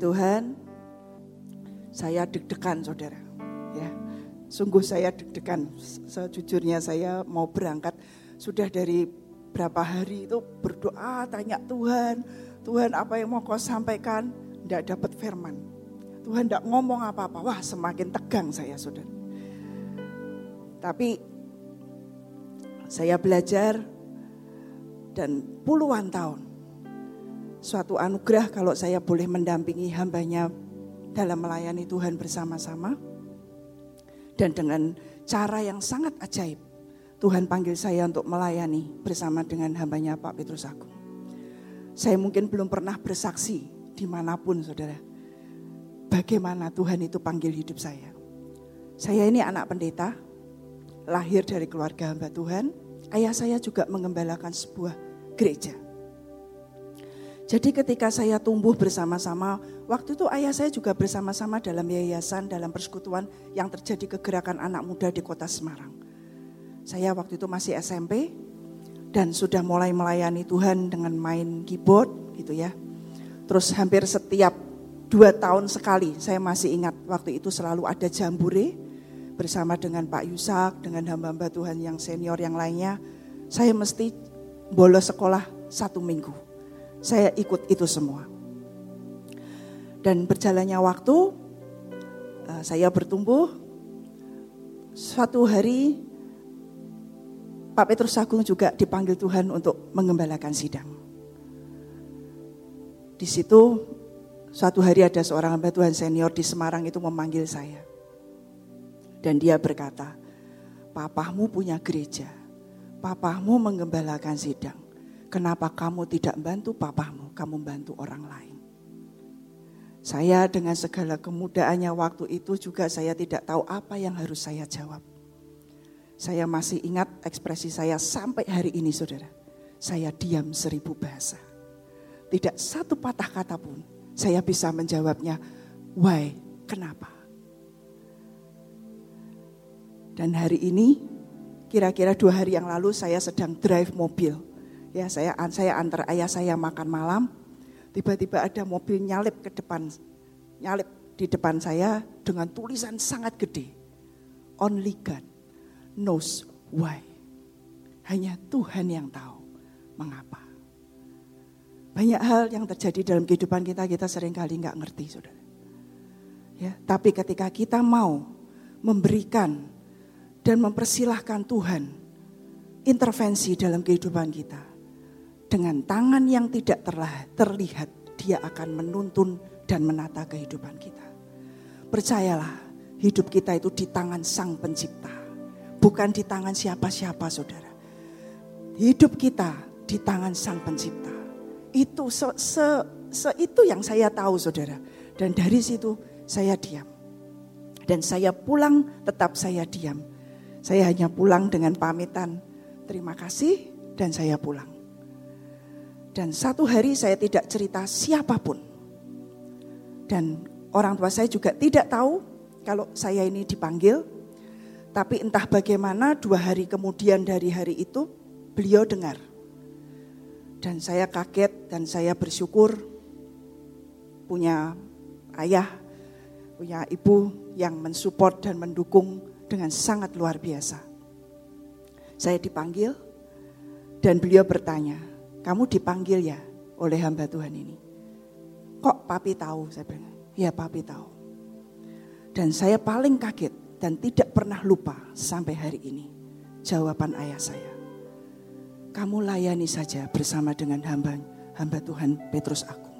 Tuhan, saya deg-degan saudara. Ya, sungguh saya deg-degan. Sejujurnya saya mau berangkat sudah dari berapa hari itu berdoa tanya Tuhan, Tuhan apa yang mau kau sampaikan? Tidak dapat firman. Tuhan tidak ngomong apa-apa. Wah semakin tegang saya saudara. Tapi saya belajar dan puluhan tahun suatu anugerah kalau saya boleh mendampingi hambanya dalam melayani Tuhan bersama-sama. Dan dengan cara yang sangat ajaib, Tuhan panggil saya untuk melayani bersama dengan hambanya Pak Petrus Agung. Saya mungkin belum pernah bersaksi di mana pun saudara. Bagaimana Tuhan itu panggil hidup saya. Saya ini anak pendeta, lahir dari keluarga hamba Tuhan. Ayah saya juga mengembalakan sebuah gereja jadi ketika saya tumbuh bersama-sama, waktu itu ayah saya juga bersama-sama dalam yayasan, dalam persekutuan yang terjadi kegerakan anak muda di kota Semarang. Saya waktu itu masih SMP dan sudah mulai melayani Tuhan dengan main keyboard gitu ya. Terus hampir setiap dua tahun sekali, saya masih ingat waktu itu selalu ada jambure bersama dengan Pak Yusak, dengan hamba-hamba Tuhan yang senior yang lainnya. Saya mesti bolos sekolah satu minggu saya ikut itu semua. Dan berjalannya waktu, eh, saya bertumbuh. Suatu hari, Pak Petrus Agung juga dipanggil Tuhan untuk mengembalakan sidang. Di situ, suatu hari ada seorang hamba Tuhan senior di Semarang itu memanggil saya. Dan dia berkata, papahmu punya gereja, papahmu mengembalakan sidang. Kenapa kamu tidak bantu papamu, kamu bantu orang lain? Saya dengan segala kemudaannya waktu itu juga saya tidak tahu apa yang harus saya jawab. Saya masih ingat ekspresi saya sampai hari ini saudara. Saya diam seribu bahasa. Tidak satu patah kata pun saya bisa menjawabnya. Why? Kenapa? Dan hari ini kira-kira dua hari yang lalu saya sedang drive mobil Ya saya saya antar ayah saya makan malam, tiba-tiba ada mobil nyalip ke depan, nyalip di depan saya dengan tulisan sangat gede. Only God knows why. Hanya Tuhan yang tahu mengapa. Banyak hal yang terjadi dalam kehidupan kita, kita sering kali nggak ngerti, saudara. Ya, tapi ketika kita mau memberikan dan mempersilahkan Tuhan intervensi dalam kehidupan kita, dengan tangan yang tidak terlihat, dia akan menuntun dan menata kehidupan kita. Percayalah, hidup kita itu di tangan Sang Pencipta, bukan di tangan siapa-siapa, saudara. Hidup kita di tangan Sang Pencipta. Itu se, se, se itu yang saya tahu, saudara. Dan dari situ saya diam. Dan saya pulang tetap saya diam. Saya hanya pulang dengan pamitan, terima kasih dan saya pulang. Dan satu hari saya tidak cerita siapa pun. Dan orang tua saya juga tidak tahu kalau saya ini dipanggil. Tapi entah bagaimana dua hari kemudian dari hari itu beliau dengar. Dan saya kaget dan saya bersyukur punya ayah, punya ibu yang mensupport dan mendukung dengan sangat luar biasa. Saya dipanggil dan beliau bertanya, kamu dipanggil ya oleh hamba Tuhan ini. Kok papi tahu? Saya bilang, ya papi tahu. Dan saya paling kaget dan tidak pernah lupa sampai hari ini. Jawaban ayah saya. Kamu layani saja bersama dengan hamba hamba Tuhan Petrus aku.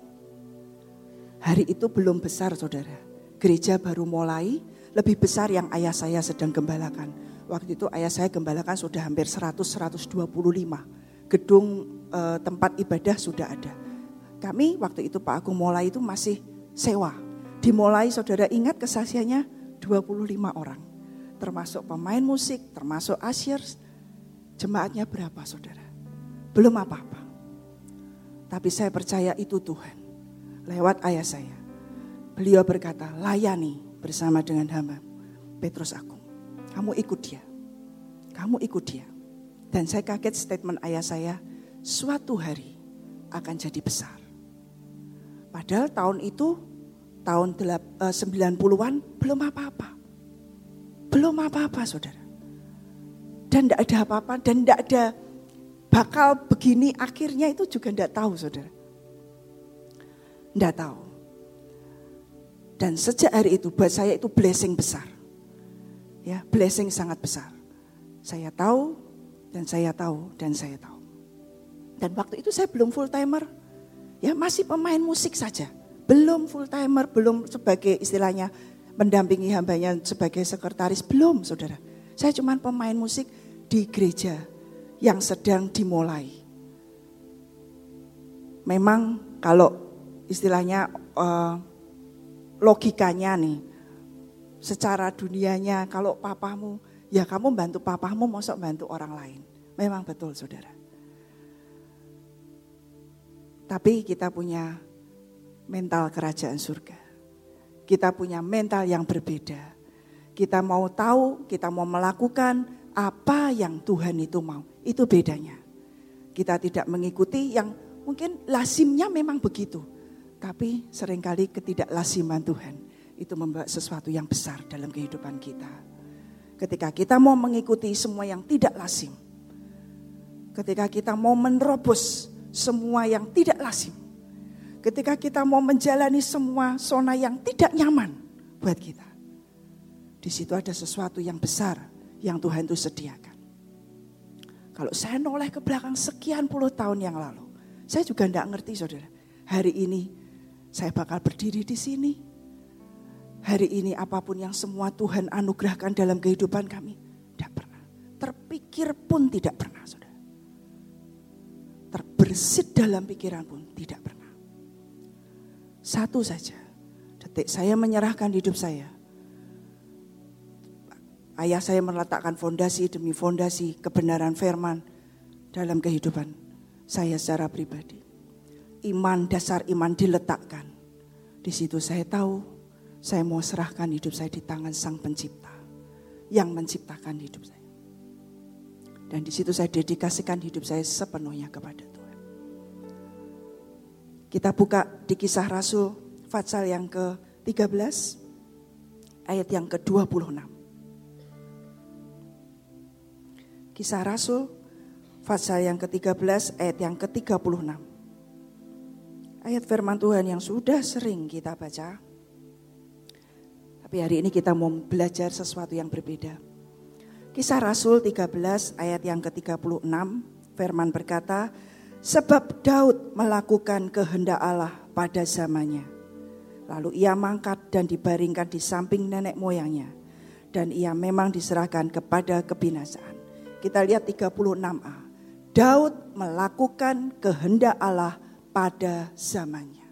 Hari itu belum besar saudara. Gereja baru mulai, lebih besar yang ayah saya sedang gembalakan. Waktu itu ayah saya gembalakan sudah hampir 100-125 gedung e, tempat ibadah sudah ada. Kami waktu itu Pak Agung mulai itu masih sewa. Dimulai saudara ingat kesaksiannya 25 orang. Termasuk pemain musik, termasuk asyir. Jemaatnya berapa saudara? Belum apa-apa. Tapi saya percaya itu Tuhan. Lewat ayah saya. Beliau berkata, layani bersama dengan hamba Petrus Agung. Kamu ikut dia. Kamu ikut dia. Dan saya kaget statement ayah saya, suatu hari akan jadi besar. Padahal tahun itu, tahun 90-an eh, belum apa-apa. Belum apa-apa saudara. Dan tidak ada apa-apa dan tidak ada bakal begini akhirnya itu juga tidak tahu saudara. Tidak tahu. Dan sejak hari itu buat saya itu blessing besar. Ya, blessing sangat besar. Saya tahu dan saya tahu dan saya tahu. Dan waktu itu saya belum full timer. Ya, masih pemain musik saja. Belum full timer, belum sebagai istilahnya mendampingi hambanya sebagai sekretaris, belum saudara. Saya cuma pemain musik di gereja yang sedang dimulai. Memang kalau istilahnya uh, logikanya nih, secara dunianya kalau papamu, ya kamu bantu papamu, mosok bantu orang lain. Memang betul saudara. Tapi kita punya mental kerajaan surga. Kita punya mental yang berbeda. Kita mau tahu, kita mau melakukan apa yang Tuhan itu mau. Itu bedanya. Kita tidak mengikuti yang mungkin lazimnya memang begitu. Tapi sering kali ketidaklasiman Tuhan itu membawa sesuatu yang besar dalam kehidupan kita. Ketika kita mau mengikuti semua yang tidak lazim. Ketika kita mau menerobos semua yang tidak lazim. Ketika kita mau menjalani semua zona yang tidak nyaman buat kita. Di situ ada sesuatu yang besar yang Tuhan itu sediakan. Kalau saya noleh ke belakang sekian puluh tahun yang lalu, saya juga tidak ngerti saudara. Hari ini saya bakal berdiri di sini. Hari ini apa pun yang semua Tuhan anugerahkan dalam kehidupan kami. Tidak pernah. Terpikir pun tidak pernah saudara. Terbersit dalam pikiran pun tidak pernah. Satu saja. Detik saya menyerahkan hidup saya Ayah saya meletakkan fondasi demi fondasi kebenaran firman dalam kehidupan saya secara pribadi. Iman, dasar iman diletakkan. Di situ saya tahu saya mau serahkan hidup saya di tangan Sang Pencipta yang menciptakan hidup saya. Dan di situ saya dedikasikan hidup saya sepenuhnya kepada Tuhan. Kita buka di kisah Rasul Fatsal yang ke-13 ayat yang ke-26. Kisah Rasul pasal yang ke-13 ayat yang ke-36. Ayat firman Tuhan yang sudah sering kita baca. Tapi hari ini kita mau belajar sesuatu yang berbeda. Kisah Rasul 13 ayat yang ke-36 firman berkata, sebab Daud melakukan kehendak Allah pada zamannya. Lalu ia mangkat dan dibaringkan di samping nenek moyangnya. Dan ia memang diserahkan kepada kebinasaan. Kita lihat 36a. Daud melakukan kehendak Allah pada zamannya.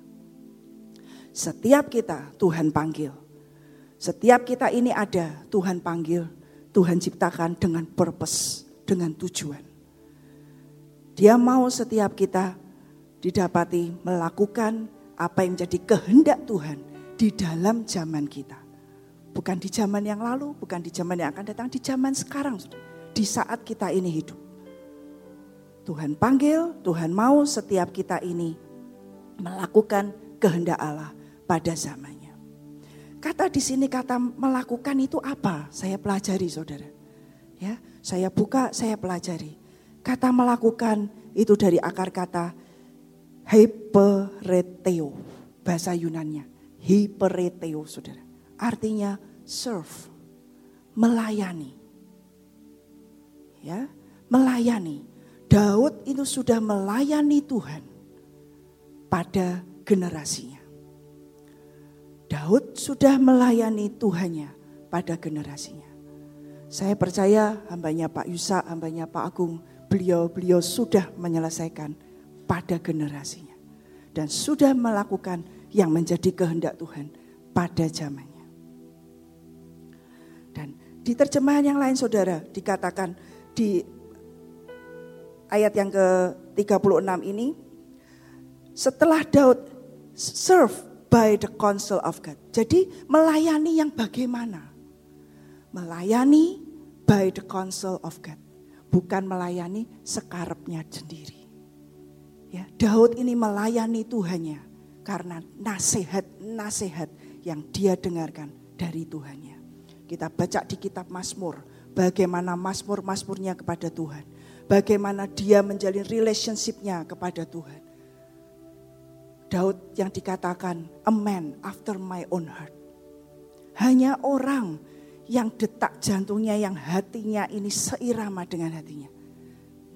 Setiap kita Tuhan panggil. Setiap kita ini ada Tuhan panggil, Tuhan ciptakan dengan purpose, dengan tujuan. Dia mau setiap kita didapati melakukan apa yang menjadi kehendak Tuhan di dalam zaman kita. Bukan di zaman yang lalu, bukan di zaman yang akan datang, di zaman sekarang. Di saat kita ini hidup. Tuhan panggil, Tuhan mau setiap kita ini melakukan kehendak Allah pada zamannya. Kata di sini kata melakukan itu apa? Saya pelajari saudara. Ya, saya buka, saya pelajari. Kata melakukan itu dari akar kata hypereteo, bahasa Yunannya. Hypereteo saudara. Artinya serve, melayani ya, melayani. Daud itu sudah melayani Tuhan pada generasinya. Daud sudah melayani Tuhannya pada generasinya. Saya percaya hambanya Pak Yusa, hambanya Pak Agung, beliau-beliau sudah menyelesaikan pada generasinya. Dan sudah melakukan yang menjadi kehendak Tuhan pada zamannya. Dan di terjemahan yang lain saudara dikatakan di ayat yang ke-36 ini, setelah Daud serve by the counsel of God. Jadi melayani yang bagaimana? Melayani by the counsel of God. Bukan melayani sekarapnya sendiri. Ya, Daud ini melayani Tuhannya karena nasihat-nasihat yang dia dengarkan dari Tuhannya. Kita baca di kitab Mazmur, bagaimana Mazmur-Mazmurnya kepada Tuhan. Bagaimana dia menjalin relationshipnya kepada Tuhan. Daud yang dikatakan, a man after my own heart. Hanya orang yang detak jantungnya, yang hatinya ini seirama dengan hatinya.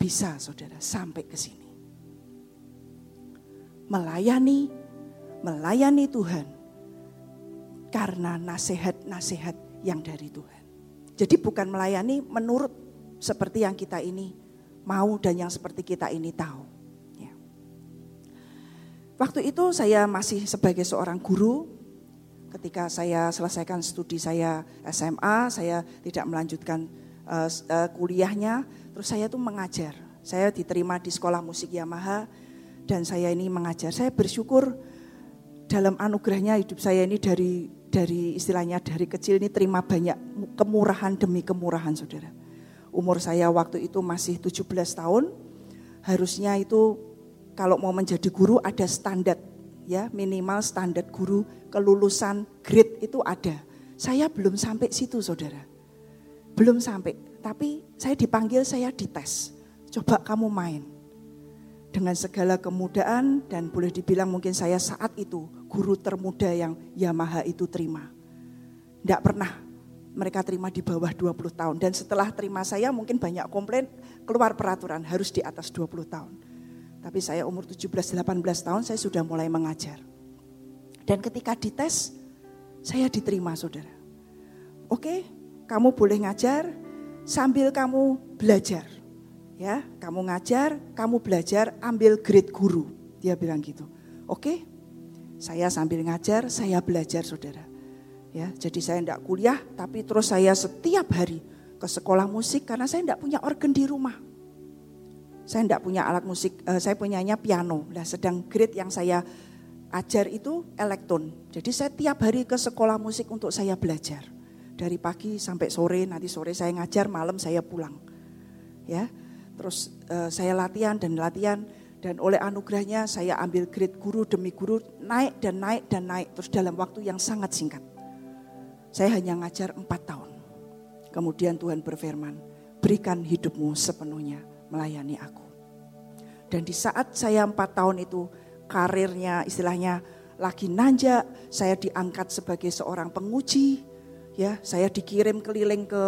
Bisa saudara sampai ke sini. Melayani, melayani Tuhan. Karena nasihat-nasihat yang dari Tuhan. Jadi bukan melayani menurut seperti yang kita ini mau dan yang seperti kita ini tahu. Waktu itu saya masih sebagai seorang guru, ketika saya selesaikan studi saya SMA, saya tidak melanjutkan uh, uh, kuliahnya, terus saya tuh mengajar. Saya diterima di sekolah musik Yamaha dan saya ini mengajar. Saya bersyukur dalam anugerahnya hidup saya ini dari dari istilahnya dari kecil ini terima banyak kemurahan demi kemurahan saudara umur saya waktu itu masih 17 tahun, harusnya itu kalau mau menjadi guru ada standar ya, minimal standar guru kelulusan grade itu ada. Saya belum sampai situ Saudara. Belum sampai, tapi saya dipanggil saya dites. Coba kamu main. Dengan segala kemudaan dan boleh dibilang mungkin saya saat itu guru termuda yang Yamaha itu terima. Tidak pernah mereka terima di bawah 20 tahun. Dan setelah terima saya mungkin banyak komplain, keluar peraturan harus di atas 20 tahun. Tapi saya umur 17-18 tahun saya sudah mulai mengajar. Dan ketika dites, saya diterima saudara. Oke, kamu boleh ngajar sambil kamu belajar. Ya, kamu ngajar, kamu belajar, ambil grade guru. Dia bilang gitu. Oke, saya sambil ngajar, saya belajar saudara. Ya, jadi saya tidak kuliah, tapi terus saya setiap hari ke sekolah musik karena saya tidak punya organ di rumah. Saya tidak punya alat musik, uh, saya punyanya piano. Nah, sedang grade yang saya ajar itu elektron. Jadi saya tiap hari ke sekolah musik untuk saya belajar. Dari pagi sampai sore, nanti sore saya ngajar, malam saya pulang. Ya, terus uh, saya latihan dan latihan dan oleh anugerahnya saya ambil grade guru demi guru naik dan naik dan naik terus dalam waktu yang sangat singkat. Saya hanya ngajar empat tahun. Kemudian Tuhan berfirman, berikan hidupmu sepenuhnya melayani aku. Dan di saat saya empat tahun itu karirnya istilahnya lagi nanjak, saya diangkat sebagai seorang penguji, ya saya dikirim keliling ke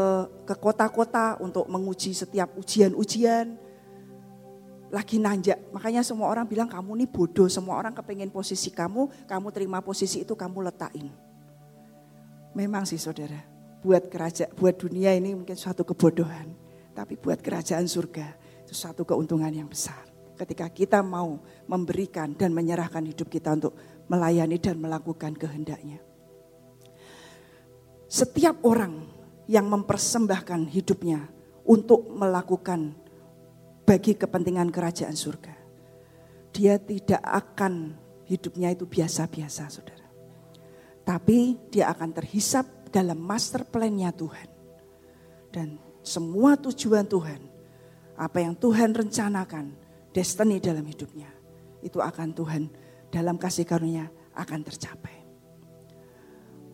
ke kota-kota untuk menguji setiap ujian-ujian lagi nanjak makanya semua orang bilang kamu nih bodoh semua orang kepengen posisi kamu kamu terima posisi itu kamu letakin Memang sih saudara, buat kerajaan, buat dunia ini mungkin suatu kebodohan. Tapi buat kerajaan surga itu suatu keuntungan yang besar. Ketika kita mau memberikan dan menyerahkan hidup kita untuk melayani dan melakukan kehendaknya. Setiap orang yang mempersembahkan hidupnya untuk melakukan bagi kepentingan kerajaan surga. Dia tidak akan hidupnya itu biasa-biasa saudara. Tapi dia akan terhisap dalam master plan-nya Tuhan. Dan semua tujuan Tuhan, apa yang Tuhan rencanakan, destiny dalam hidupnya, itu akan Tuhan dalam kasih karunia akan tercapai.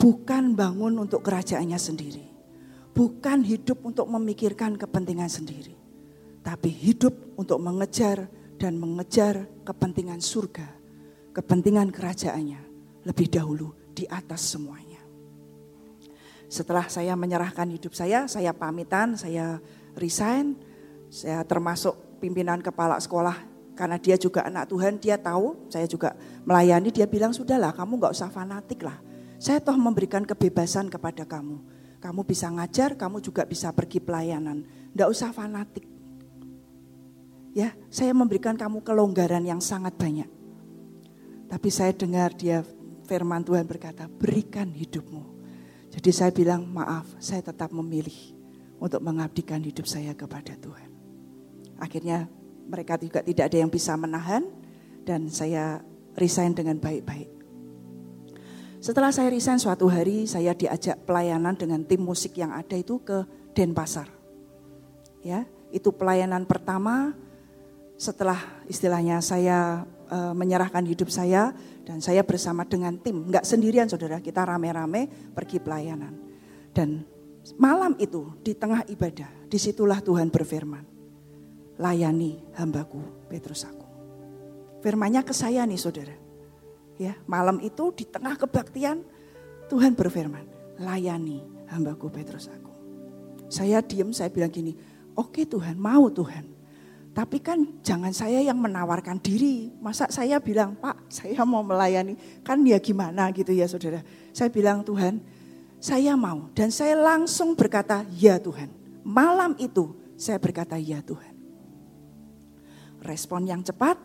Bukan bangun untuk kerajaannya sendiri. Bukan hidup untuk memikirkan kepentingan sendiri. Tapi hidup untuk mengejar dan mengejar kepentingan surga. Kepentingan kerajaannya lebih dahulu di atas semuanya. Setelah saya menyerahkan hidup saya, saya pamitan, saya resign, saya termasuk pimpinan kepala sekolah karena dia juga anak Tuhan, dia tahu saya juga melayani, dia bilang sudahlah kamu nggak usah fanatik lah. Saya toh memberikan kebebasan kepada kamu. Kamu bisa ngajar, kamu juga bisa pergi pelayanan. Nggak usah fanatik. Ya, saya memberikan kamu kelonggaran yang sangat banyak. Tapi saya dengar dia firman Tuhan berkata, berikan hidupmu. Jadi saya bilang, maaf, saya tetap memilih untuk mengabdikan hidup saya kepada Tuhan. Akhirnya mereka juga tidak ada yang bisa menahan dan saya resign dengan baik-baik. Setelah saya resign suatu hari saya diajak pelayanan dengan tim musik yang ada itu ke Denpasar. Ya, itu pelayanan pertama setelah istilahnya saya uh, menyerahkan hidup saya dan saya bersama dengan tim, nggak sendirian saudara, kita rame-rame pergi pelayanan. Dan malam itu di tengah ibadah, di situlah Tuhan berfirman, layani hambaku Petrus aku. Firmannya ke saya nih saudara. Ya, malam itu di tengah kebaktian Tuhan berfirman, layani hambaku Petrus aku. Saya diem, saya bilang gini, oke Tuhan, mau Tuhan. Tapi kan jangan saya yang menawarkan diri. Masa saya bilang, Pak saya mau melayani. Kan ya gimana gitu ya saudara. Saya bilang Tuhan, saya mau. Dan saya langsung berkata, ya Tuhan. Malam itu saya berkata, ya Tuhan. Respon yang cepat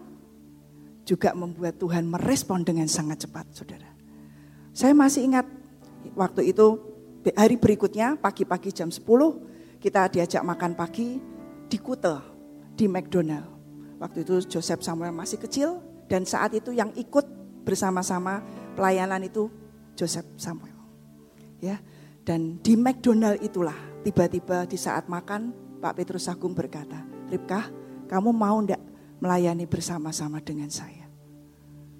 juga membuat Tuhan merespon dengan sangat cepat saudara. Saya masih ingat waktu itu hari berikutnya pagi-pagi jam 10 kita diajak makan pagi di Kute di McDonald. Waktu itu Joseph Samuel masih kecil dan saat itu yang ikut bersama-sama pelayanan itu Joseph Samuel. Ya. Dan di McDonald itulah tiba-tiba di saat makan Pak Petrus Agung berkata, Ripkah, kamu mau ndak melayani bersama-sama dengan saya?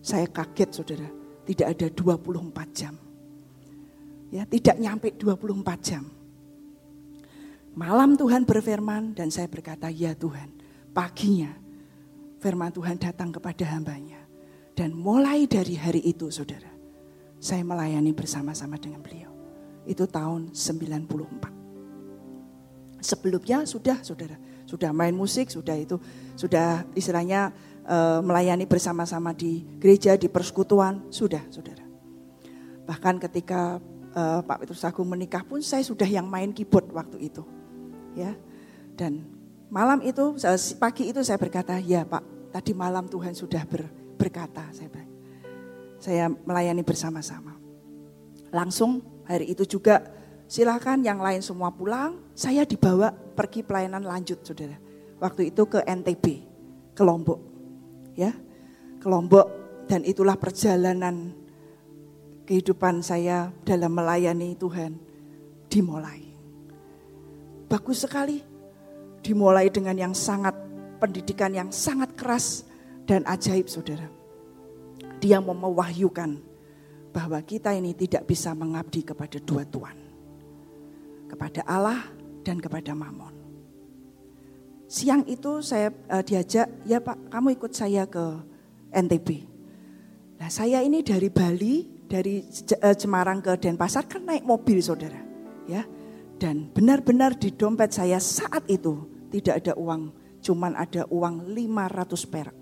Saya kaget saudara, tidak ada 24 jam. Ya, tidak nyampe 24 jam. Malam Tuhan berfirman dan saya berkata, ya Tuhan paginya firman Tuhan datang kepada hambanya. Dan mulai dari hari itu saudara, saya melayani bersama-sama dengan beliau. Itu tahun 94. Sebelumnya sudah saudara, sudah main musik, sudah itu, sudah istilahnya uh, melayani bersama-sama di gereja, di persekutuan, sudah saudara. Bahkan ketika uh, Pak Petrus Agung menikah pun saya sudah yang main keyboard waktu itu. Ya. Dan Malam itu, pagi itu saya berkata, ya Pak, tadi malam Tuhan sudah ber, berkata. Saya, saya melayani bersama-sama. Langsung hari itu juga silakan yang lain semua pulang, saya dibawa pergi pelayanan lanjut saudara. Waktu itu ke NTB, ke Lombok. Ya, ke Lombok dan itulah perjalanan kehidupan saya dalam melayani Tuhan dimulai. Bagus sekali dimulai dengan yang sangat pendidikan yang sangat keras dan ajaib saudara. Dia mau mewahyukan bahwa kita ini tidak bisa mengabdi kepada dua Tuhan. Kepada Allah dan kepada Mamon. Siang itu saya uh, diajak, ya Pak kamu ikut saya ke NTB. Nah saya ini dari Bali, dari uh, Semarang ke Denpasar kan naik mobil saudara. ya Dan benar-benar di dompet saya saat itu tidak ada uang, cuman ada uang 500 perak.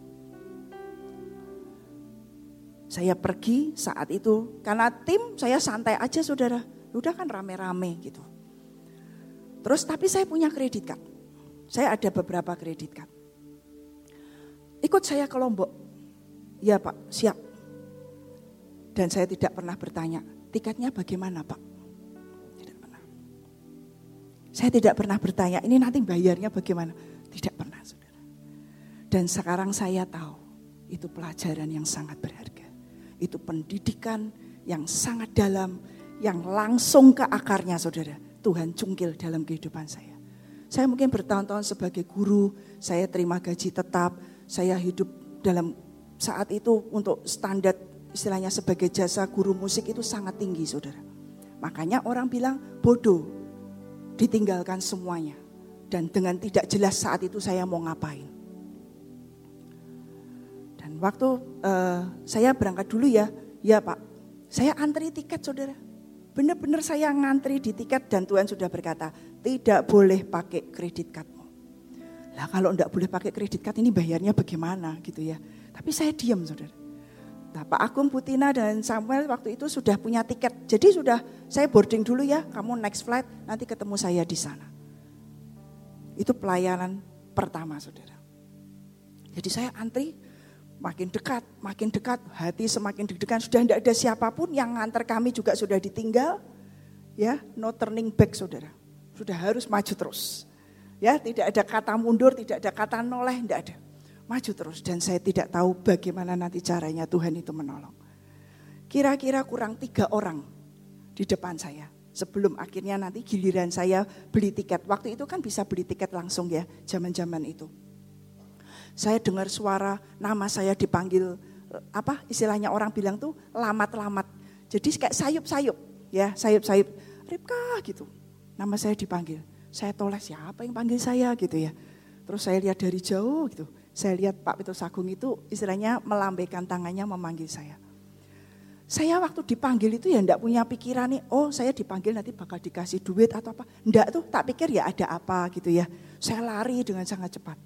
Saya pergi saat itu karena tim saya santai aja saudara. Udah kan rame-rame gitu. Terus tapi saya punya kredit card. Saya ada beberapa kredit card. Ikut saya ke Lombok. Ya Pak, siap. Dan saya tidak pernah bertanya, tiketnya bagaimana Pak? Saya tidak pernah bertanya, ini nanti bayarnya bagaimana? Tidak pernah, saudara. Dan sekarang saya tahu, itu pelajaran yang sangat berharga. Itu pendidikan yang sangat dalam, yang langsung ke akarnya, saudara. Tuhan cungkil dalam kehidupan saya. Saya mungkin bertahun-tahun sebagai guru, saya terima gaji tetap, saya hidup dalam saat itu untuk standar istilahnya sebagai jasa guru musik itu sangat tinggi, saudara. Makanya orang bilang bodoh ditinggalkan semuanya. Dan dengan tidak jelas saat itu saya mau ngapain. Dan waktu uh, saya berangkat dulu ya, ya Pak, saya antri tiket saudara. Benar-benar saya ngantri di tiket dan Tuhan sudah berkata, tidak boleh pakai kredit cardmu. Lah kalau enggak boleh pakai kredit card ini bayarnya bagaimana gitu ya. Tapi saya diam saudara. Nah, Pak Agung Putina dan Samuel waktu itu sudah punya tiket. Jadi sudah saya boarding dulu ya, kamu next flight nanti ketemu saya di sana. Itu pelayanan pertama saudara. Jadi saya antri makin dekat, makin dekat, hati semakin deg-degan. Sudah tidak ada siapa pun yang ngantar kami juga sudah ditinggal. Ya, no turning back saudara. Sudah harus maju terus. Ya, tidak ada kata mundur, tidak ada kata noleh, tidak ada maju terus dan saya tidak tahu bagaimana nanti caranya Tuhan itu menolong. Kira-kira kurang tiga orang di depan saya sebelum akhirnya nanti giliran saya beli tiket. Waktu itu kan bisa beli tiket langsung ya, zaman-zaman itu. Saya dengar suara nama saya dipanggil apa istilahnya orang bilang tuh lamat-lamat. Jadi kayak sayup-sayup ya, sayup-sayup. Ripka gitu. Nama saya dipanggil. Saya tolak siapa yang panggil saya gitu ya. Terus saya lihat dari jauh gitu. Saya lihat Pak Petrus Agung itu istilahnya melambaikan tangannya memanggil saya. Saya waktu dipanggil itu ya enggak punya pikiran nih, oh saya dipanggil nanti bakal dikasih duit atau apa. Enggak tuh, tak pikir ya ada apa gitu ya. Saya lari dengan sangat cepat.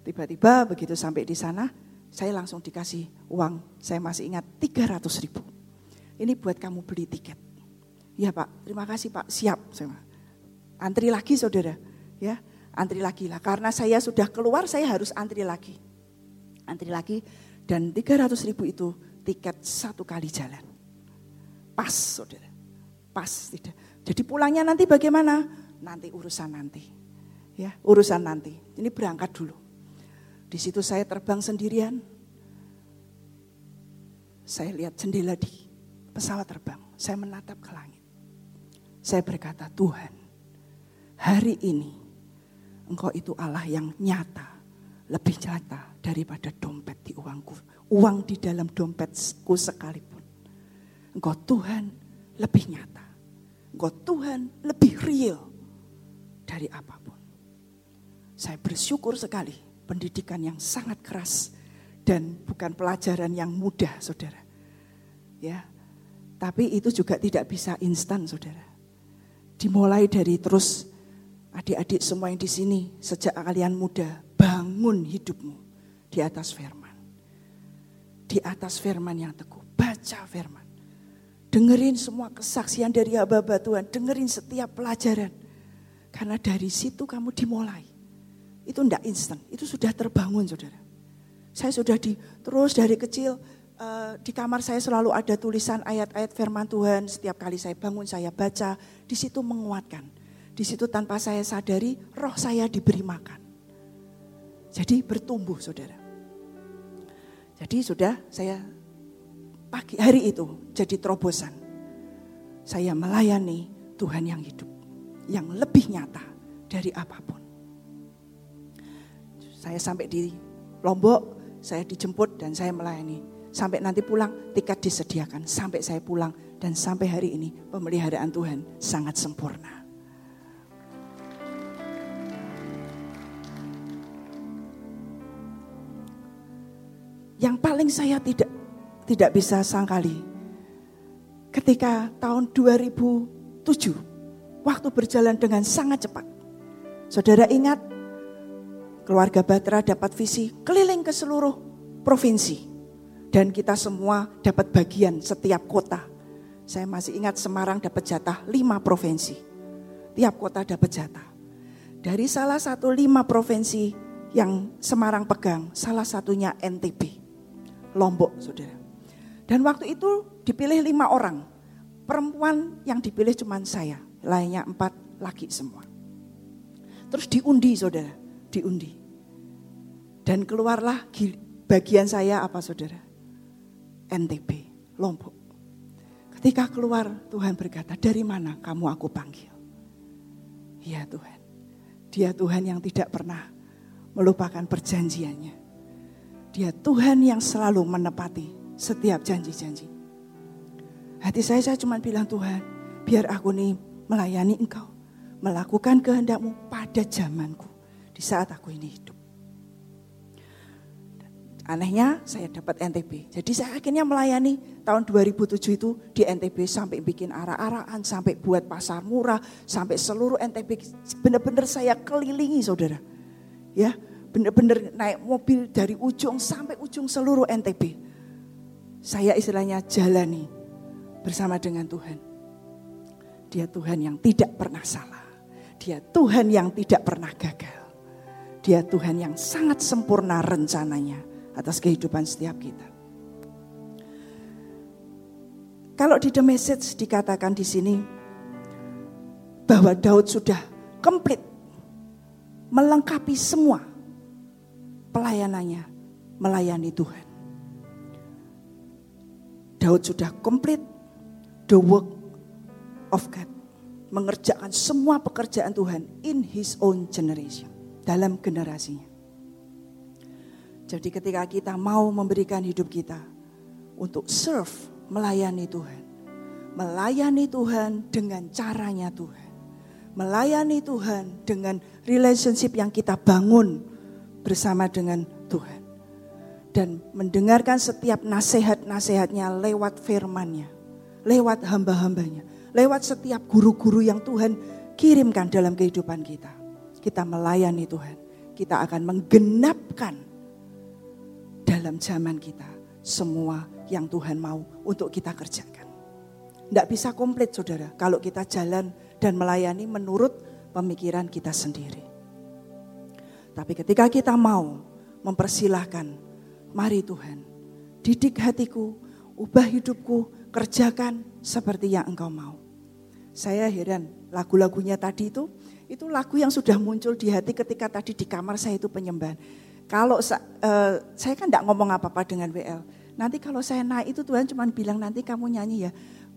Tiba-tiba begitu sampai di sana, saya langsung dikasih uang. Saya masih ingat 300 ribu. Ini buat kamu beli tiket. Ya Pak, terima kasih Pak, siap. Saya. Antri lagi saudara. Ya, antri lagi lah. Karena saya sudah keluar, saya harus antri lagi. Antri lagi, dan 300 ribu itu tiket satu kali jalan. Pas, saudara. Pas, tidak. Jadi pulangnya nanti bagaimana? Nanti urusan nanti. Ya, urusan nanti. Ini berangkat dulu. Di situ saya terbang sendirian. Saya lihat jendela di pesawat terbang. Saya menatap ke langit. Saya berkata, Tuhan, hari ini Engkau itu Allah yang nyata, lebih nyata daripada dompet di uangku uang di dalam dompetku sekalipun. Engkau Tuhan lebih nyata. Engkau Tuhan lebih real dari apa pun. Saya bersyukur sekali pendidikan yang sangat keras dan bukan pelajaran yang mudah, Saudara. Ya. Tapi itu juga tidak bisa instan, Saudara. Dimulai dari terus adik-adik semua yang di sini sejak kalian muda bangun hidupmu di atas firman di atas firman yang teguh. Baca firman. Dengerin semua kesaksian dari hamba Tuhan. Dengerin setiap pelajaran. Karena dari situ kamu dimulai. Itu tidak instan. Itu sudah terbangun saudara. Saya sudah di, terus dari kecil uh, di kamar saya selalu ada tulisan ayat-ayat firman Tuhan. Setiap kali saya bangun saya baca. Di situ menguatkan. Di situ tanpa saya sadari roh saya diberi makan. Jadi bertumbuh saudara. Jadi sudah saya pagi hari itu jadi terobosan. Saya melayani Tuhan yang hidup, yang lebih nyata dari apa pun. Saya sampai di Lombok, saya dijemput dan saya melayani. Sampai nanti pulang, tiket disediakan. Sampai saya pulang dan sampai hari ini pemeliharaan Tuhan sangat sempurna. yang paling saya tidak tidak bisa sangkali. Ketika tahun 2007, waktu berjalan dengan sangat cepat. Saudara ingat, keluarga Batra dapat visi keliling ke seluruh provinsi. Dan kita semua dapat bagian setiap kota. Saya masih ingat Semarang dapat jatah lima provinsi. Tiap kota dapat jatah. Dari salah satu lima provinsi yang Semarang pegang, salah satunya NTB. Lombok, saudara. Dan waktu itu dipilih lima orang. Perempuan yang dipilih cuma saya, lainnya empat laki semua. Terus diundi, saudara, diundi. Dan keluarlah bagian saya apa, saudara? NTB, Lombok. Ketika keluar, Tuhan berkata, dari mana kamu aku panggil? Ya Tuhan, dia Tuhan yang tidak pernah melupakan perjanjiannya. Dia Tuhan yang selalu menepati setiap janji-janji. Hati saya, saya cuma bilang Tuhan, biar aku nih melayani engkau. Melakukan kehendakmu pada zamanku. Di saat aku ini hidup. Anehnya saya dapat NTB. Jadi saya akhirnya melayani tahun 2007 itu di NTB sampai bikin arah-arahan, sampai buat pasar murah, sampai seluruh NTB benar-benar saya kelilingi saudara. Ya, benar-benar naik mobil dari ujung sampai ujung seluruh NTB. Saya istilahnya jalani bersama dengan Tuhan. Dia Tuhan yang tidak pernah salah. Dia Tuhan yang tidak pernah gagal. Dia Tuhan yang sangat sempurna rencananya atas kehidupan setiap kita. Kalau di The Message dikatakan di sini bahwa Daud sudah komplit melengkapi semua pelayanannya melayani Tuhan. Daud sudah komplit the work of God. Mengerjakan semua pekerjaan Tuhan in his own generation. Dalam generasinya. Jadi ketika kita mau memberikan hidup kita untuk serve, melayani Tuhan. Melayani Tuhan dengan caranya Tuhan. Melayani Tuhan dengan relationship yang kita bangun bersama dengan Tuhan. Dan mendengarkan setiap nasihat-nasihatnya lewat firmannya. Lewat hamba-hambanya. Lewat setiap guru-guru yang Tuhan kirimkan dalam kehidupan kita. Kita melayani Tuhan. Kita akan menggenapkan dalam zaman kita semua yang Tuhan mau untuk kita kerjakan. Tidak bisa komplit saudara kalau kita jalan dan melayani menurut pemikiran kita sendiri. Tapi ketika kita mau mempersilahkan, mari Tuhan, didik hatiku, ubah hidupku, kerjakan seperti yang engkau mau. Saya heran lagu-lagunya tadi itu, itu lagu yang sudah muncul di hati ketika tadi di kamar saya itu penyembahan. Kalau uh, saya kan tidak ngomong apa-apa dengan WL. Nanti kalau saya naik itu Tuhan cuma bilang nanti kamu nyanyi ya.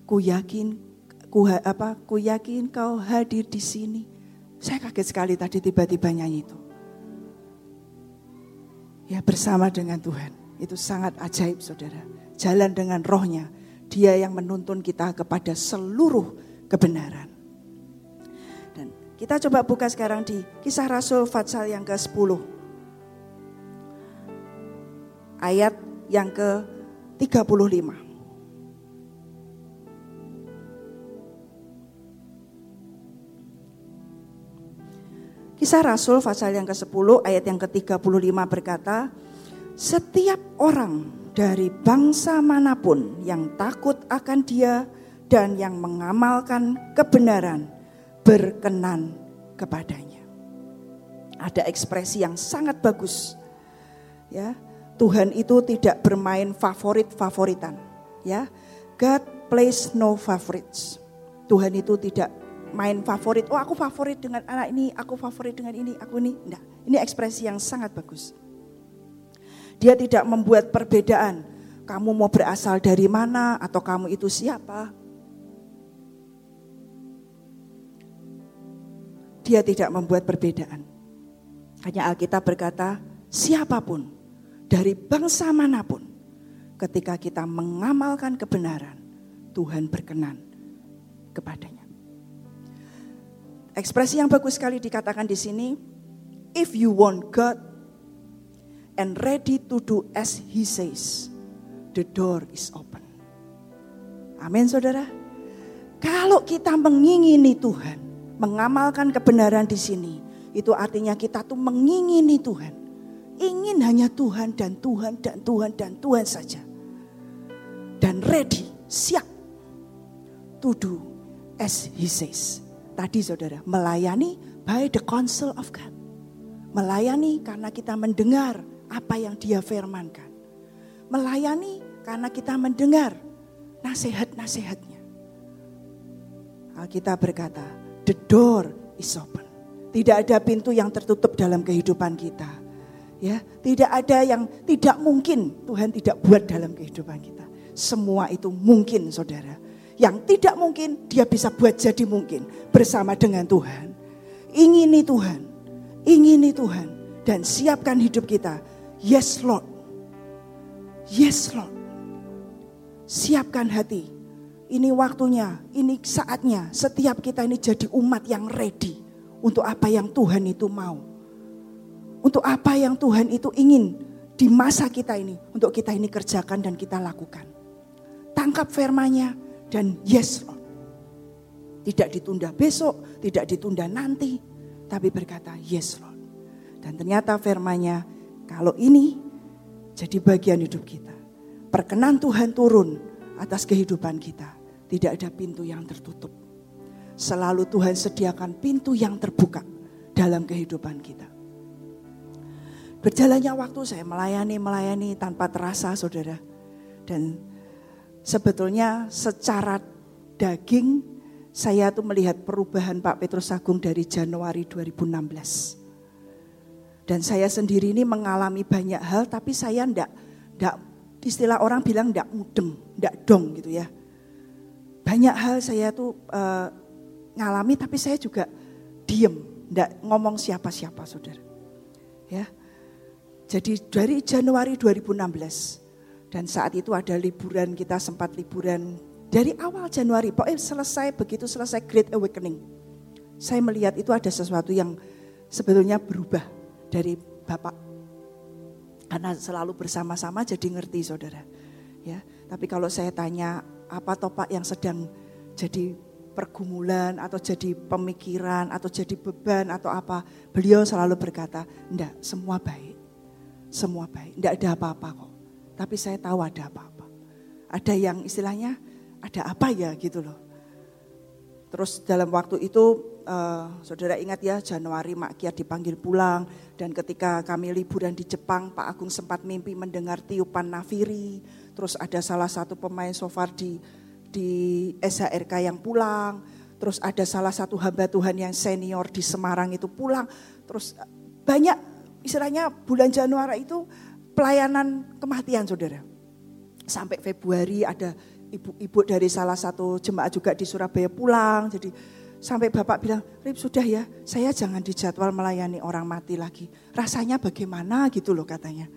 Ku yakin, ku, apa, ku yakin kau hadir di sini. Saya kaget sekali tadi tiba-tiba nyanyi itu. Ya bersama dengan Tuhan. Itu sangat ajaib saudara. Jalan dengan rohnya. Dia yang menuntun kita kepada seluruh kebenaran. Dan kita coba buka sekarang di kisah Rasul Fatsal yang ke-10 ayat yang ke-35. Kisah Rasul pasal yang ke-10 ayat yang ke-35 berkata, setiap orang dari bangsa mana pun yang takut akan dia dan yang mengamalkan kebenaran berkenan kepadanya. Ada ekspresi yang sangat bagus. Ya, Tuhan itu tidak bermain favorit-favoritan, ya. God plays no favorites. Tuhan itu tidak main favorit. Oh, aku favorit dengan anak ini, aku favorit dengan ini, aku ini. Enggak. Ini ekspresi yang sangat bagus. Dia tidak membuat perbedaan. Kamu mau berasal dari mana atau kamu itu siapa? Dia tidak membuat perbedaan. Hanya Alkitab berkata, siapa pun dari bangsa mana pun, ketika kita mengamalkan kebenaran, Tuhan berkenan kepadanya. Ekspresi yang bagus sekali dikatakan di sini, if you want God and ready to do as he says, the door is open. Amin saudara. Kalau kita mengingini Tuhan, mengamalkan kebenaran di sini, itu artinya kita tuh mengingini Tuhan ingin hanya Tuhan dan Tuhan dan Tuhan dan Tuhan saja. Dan ready, siap to do as he says. Tadi saudara, melayani by the counsel of God. Melayani karena kita mendengar apa yang dia firmankan. Melayani karena kita mendengar nasihat-nasihatnya. Alkitab berkata, the door is open. Tidak ada pintu yang tertutup dalam kehidupan kita Ya, tidak ada yang tidak mungkin Tuhan tidak buat dalam kehidupan kita. Semua itu mungkin, Saudara. Yang tidak mungkin dia bisa buat jadi mungkin bersama dengan Tuhan. Ingini Tuhan, ingini Tuhan dan siapkan hidup kita. Yes, Lord. Yes, Lord. Siapkan hati. Ini waktunya, ini saatnya. Setiap kita ini jadi umat yang ready untuk apa yang Tuhan itu mau untuk apa yang Tuhan itu ingin di masa kita ini. Untuk kita ini kerjakan dan kita lakukan. Tangkap firmanya dan yes Lord. Tidak ditunda besok, tidak ditunda nanti. Tapi berkata yes Lord. Dan ternyata firmanya kalau ini jadi bagian hidup kita. Perkenan Tuhan turun atas kehidupan kita. Tidak ada pintu yang tertutup. Selalu Tuhan sediakan pintu yang terbuka dalam kehidupan kita. Berjalannya waktu saya melayani-melayani tanpa terasa saudara. Dan sebetulnya secara daging saya tuh melihat perubahan Pak Petrus Agung dari Januari 2016. Dan saya sendiri ini mengalami banyak hal tapi saya ndak, ndak istilah orang bilang ndak mudeng, ndak dong gitu ya. Banyak hal saya tuh uh, ngalami tapi saya juga diem, ndak ngomong siapa-siapa saudara. Ya, Jadi dari Januari 2016 dan saat itu ada liburan kita sempat liburan dari awal Januari, pokoknya selesai begitu selesai Great Awakening. Saya melihat itu ada sesuatu yang sebetulnya berubah dari Bapak. Karena selalu bersama-sama jadi ngerti saudara. Ya, tapi kalau saya tanya apa topak yang sedang jadi pergumulan atau jadi pemikiran atau jadi beban atau apa, beliau selalu berkata, "Enggak, semua baik. Semua baik. Enggak ada apa-apa kok." Tapi saya tahu ada apa-apa. Ada yang istilahnya ada apa ya gitu loh. Terus dalam waktu itu uh, saudara ingat ya Januari Mak Kia dipanggil pulang dan ketika kami liburan di Jepang Pak Agung sempat mimpi mendengar tiupan nafiri. Terus ada salah satu pemain sofar di di SHRK yang pulang. Terus ada salah satu hamba Tuhan yang senior di Semarang itu pulang. Terus eh, banyak istilahnya bulan Januari itu pelayanan kematian saudara. Sampai Februari ada ibu-ibu dari salah satu jemaat juga di Surabaya pulang. Jadi sampai bapak bilang, Rip sudah ya, saya jangan dijadwal melayani orang mati lagi. Rasanya bagaimana gitu loh katanya.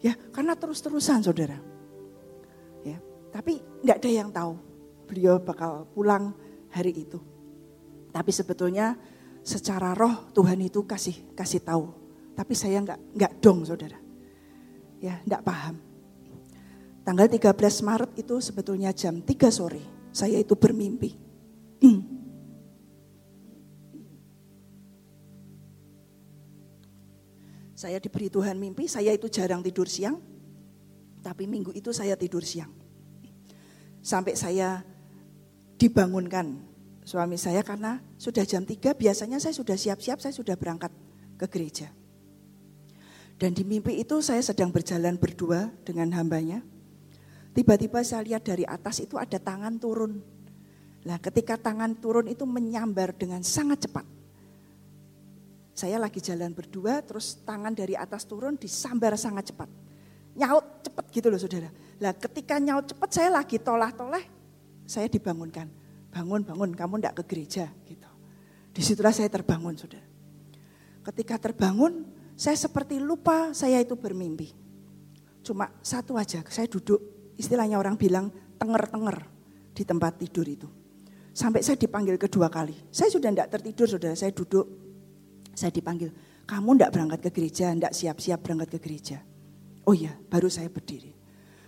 Ya karena terus-terusan saudara. Ya, tapi nggak ada yang tahu beliau bakal pulang hari itu. Tapi sebetulnya secara roh Tuhan itu kasih kasih tahu. Tapi saya nggak nggak dong saudara. Ya nggak paham. Tanggal 13 Maret itu sebetulnya jam 3 sore. Saya itu bermimpi. saya diberi Tuhan mimpi, saya itu jarang tidur siang. Tapi minggu itu saya tidur siang. Sampai saya dibangunkan suami saya karena sudah jam 3 biasanya saya sudah siap-siap, saya sudah berangkat ke gereja. Dan di mimpi itu saya sedang berjalan berdua dengan hambanya. Tiba-tiba saya lihat dari atas itu ada tangan turun. Nah ketika tangan turun itu menyambar dengan sangat cepat. Saya lagi jalan berdua terus tangan dari atas turun disambar sangat cepat. Nyaut cepat gitu loh saudara. Nah ketika nyaut cepat saya lagi tolah-toleh saya dibangunkan. Bangun, bangun, kamu tidak ke gereja gitu. Di situlah saya terbangun saudara. Ketika terbangun saya seperti lupa saya itu bermimpi. Cuma satu aja, saya duduk istilahnya orang bilang tenger-tenger di tempat tidur itu. Sampai saya dipanggil kedua kali. Saya sudah tidak tertidur, sudah saya duduk. Saya dipanggil, kamu tidak berangkat ke gereja, tidak siap-siap berangkat ke gereja. Oh iya, baru saya berdiri.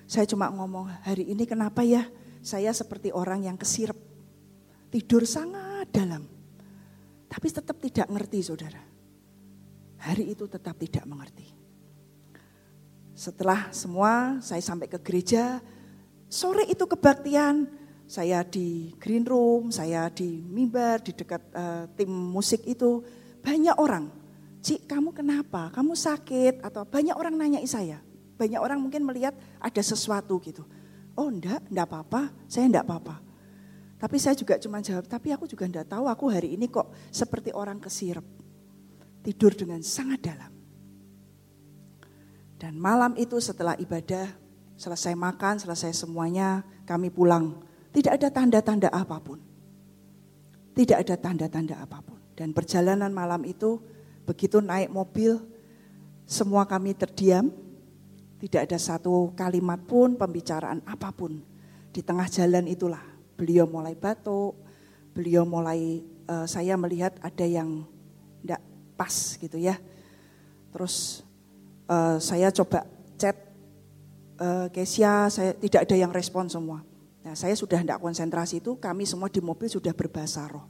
Saya cuma ngomong, hari ini kenapa ya saya seperti orang yang kesirep. Tidur sangat dalam. Tapi tetap tidak ngerti saudara. Hari itu tetap tidak mengerti. Setelah semua saya sampai ke gereja, sore itu kebaktian, saya di green room, saya di mimbar, di dekat uh, tim musik itu, banyak orang, Cik kamu kenapa? Kamu sakit? Atau banyak orang nanya saya. Banyak orang mungkin melihat ada sesuatu gitu. Oh enggak, enggak apa-apa, saya enggak apa-apa. Tapi saya juga cuma jawab, tapi aku juga enggak tahu aku hari ini kok seperti orang kesirep. Tidur dengan sangat dalam. Dan malam itu setelah ibadah, selesai makan, selesai semuanya, kami pulang. Tidak ada tanda-tanda apa pun. Tidak ada tanda-tanda apa pun. Dan perjalanan malam itu, begitu naik mobil, semua kami terdiam. Tidak ada satu kalimat pun, pembicaraan apa pun. Di tengah jalan itulah, beliau mulai batuk, beliau mulai, uh, saya melihat ada yang tidak pas gitu ya. Terus uh, saya coba chat uh, Kesia, saya tidak ada yang respon semua. Nah, saya sudah tidak konsentrasi itu, kami semua di mobil sudah berbahasa roh.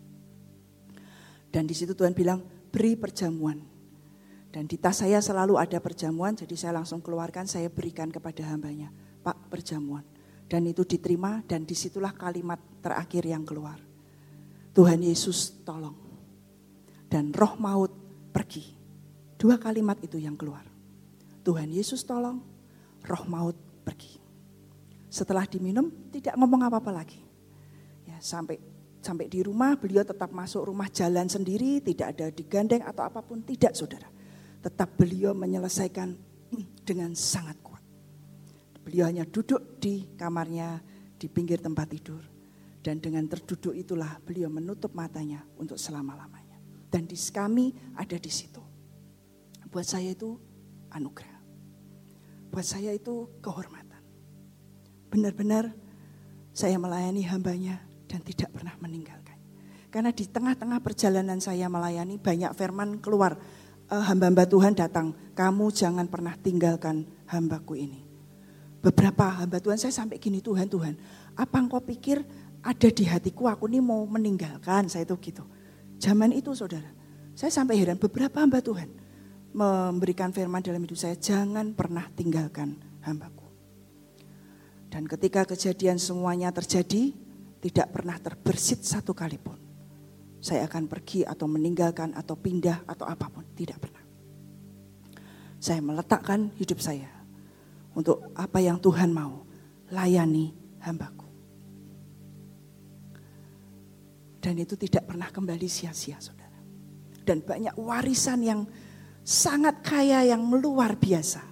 Dan di situ Tuhan bilang, beri perjamuan. Dan di tas saya selalu ada perjamuan, jadi saya langsung keluarkan, saya berikan kepada hambanya. Pak, perjamuan. Dan itu diterima, dan di situlah kalimat terakhir yang keluar. Tuhan Yesus tolong. Dan roh maut pergi. Dua kalimat itu yang keluar. Tuhan Yesus tolong, roh maut pergi. Setelah diminum tidak ngomong apa-apa lagi. Ya, sampai sampai di rumah beliau tetap masuk rumah jalan sendiri, tidak ada digandeng atau apa pun, tidak saudara. Tetap beliau menyelesaikan dengan sangat kuat. Beliau hanya duduk di kamarnya di pinggir tempat tidur. Dan dengan terduduk itulah beliau menutup matanya untuk selama-lamanya. Dan di kami ada di situ. Buat saya itu anugerah. buat saya itu kehormatan. Benar-benar saya melayani hambanya dan tidak pernah meninggalkan. Karena di tengah-tengah perjalanan saya melayani banyak firman keluar. Eh, hamba-hamba Tuhan datang, kamu jangan pernah tinggalkan hambaku ini. Beberapa hamba Tuhan saya sampai gini Tuhan, Tuhan, apa engkau pikir ada di hatiku aku ini mau meninggalkan, saya itu gitu. Zaman itu saudara, saya sampai heran beberapa hamba Tuhan memberikan firman dalam hidup saya, jangan pernah tinggalkan hambaku. Dan ketika kejadian semuanya terjadi, tidak pernah terbersit satu kali pun. Saya akan pergi atau meninggalkan atau pindah atau apa pun, tidak pernah. Saya meletakkan hidup saya untuk apa yang Tuhan mau, layani hambaku. Dan itu tidak pernah kembali sia-sia saudara. Dan banyak warisan yang sangat kaya yang luar biasa.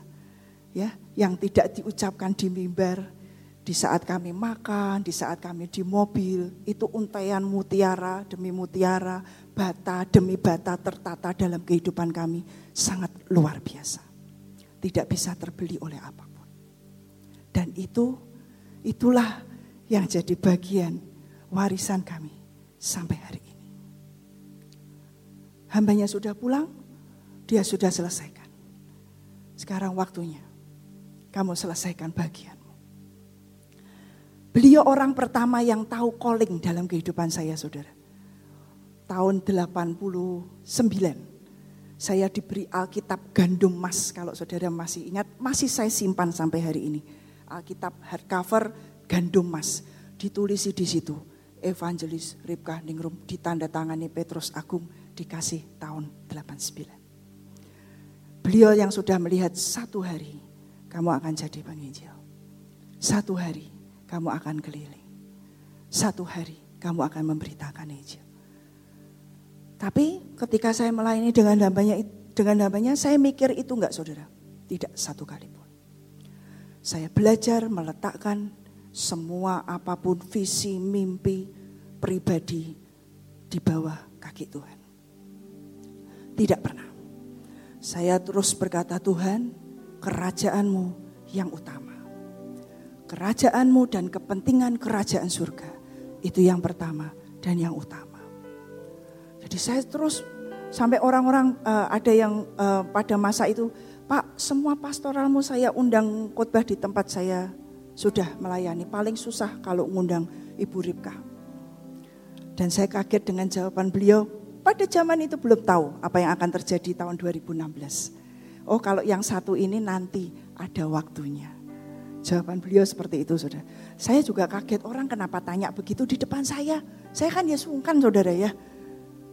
Ya, yang tidak diucapkan di mimbar, di saat kami makan, di saat kami di mobil, itu untaian mutiara demi mutiara, bata demi bata tertata dalam kehidupan kami sangat luar biasa. Tidak bisa terbeli oleh apa pun. Dan itu itulah yang jadi bagian warisan kami sampai hari ini. Hambanya sudah pulang, dia sudah selesaikan. Sekarang waktunya kamu selesaikan bagianmu. Beliau orang pertama yang tahu calling dalam kehidupan saya saudara. Tahun 89 saya diberi Alkitab gandum mas kalau saudara masih ingat masih saya simpan sampai hari ini. Alkitab hardcover gandum mas ditulis di situ Evangelis Ribkah Ningrum ditandatangani Petrus Agung dikasih tahun 89. Beliau yang sudah melihat satu hari kamu akan jadi penginjil. Satu hari kamu akan keliling. Satu hari kamu akan memberitakan Injil. Tapi ketika saya melayani dengan hambanya, dengan hambanya saya mikir itu enggak saudara. Tidak satu kali pun. Saya belajar meletakkan semua apa pun visi, mimpi, pribadi di bawah kaki Tuhan. Tidak pernah. Saya terus berkata Tuhan, kerajaanmu yang utama. Kerajaanmu dan kepentingan kerajaan surga. Itu yang pertama dan yang utama. Jadi saya terus sampai orang-orang uh, ada yang uh, pada masa itu, Pak semua pastoralmu saya undang khotbah di tempat saya sudah melayani. Paling susah kalau ngundang Ibu Ripka. Dan saya kaget dengan jawaban beliau, pada zaman itu belum tahu apa yang akan terjadi tahun 2016. Oh kalau yang satu ini nanti ada waktunya. Jawaban beliau seperti itu saudara. Saya juga kaget orang kenapa tanya begitu di depan saya. Saya kan ya sungkan saudara ya.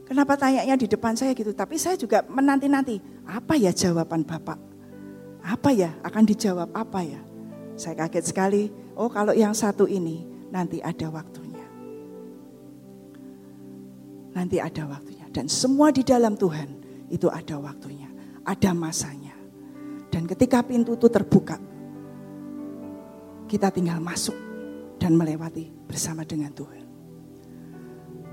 Kenapa tanyanya di depan saya gitu. Tapi saya juga menanti-nanti. Apa ya jawaban Bapak? Apa ya akan dijawab apa ya? Saya kaget sekali. Oh kalau yang satu ini nanti ada waktunya. Nanti ada waktunya. Dan semua di dalam Tuhan itu ada waktunya, ada masanya. Dan ketika pintu itu terbuka, kita tinggal masuk dan melewati bersama dengan Tuhan.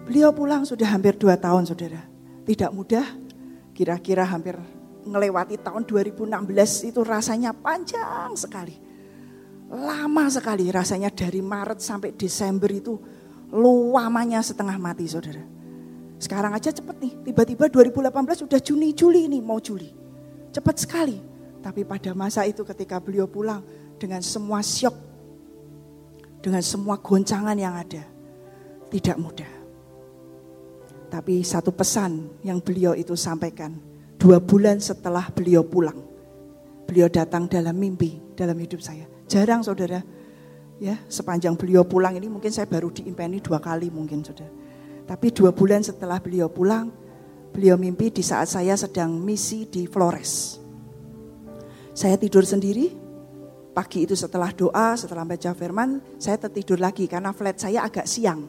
Beliau pulang sudah hampir dua tahun saudara. Tidak mudah, kira-kira hampir melewati tahun 2016 itu rasanya panjang sekali. Lama sekali rasanya dari Maret sampai Desember itu luamanya setengah mati saudara. Sekarang aja cepet nih, tiba-tiba 2018 sudah Juni, Juli ini mau Juli. Cepat sekali. Tapi pada masa itu ketika beliau pulang dengan semua syok, dengan semua goncangan yang ada, tidak mudah. Tapi satu pesan yang beliau itu sampaikan, dua bulan setelah beliau pulang, beliau datang dalam mimpi dalam hidup saya. Jarang saudara, ya sepanjang beliau pulang ini mungkin saya baru diimpeni dua kali mungkin saudara tapi dua bulan setelah beliau pulang, beliau mimpi di saat saya sedang misi di Flores. Saya tidur sendiri, pagi itu setelah doa, setelah baca firman, saya tertidur lagi karena flat saya agak siang.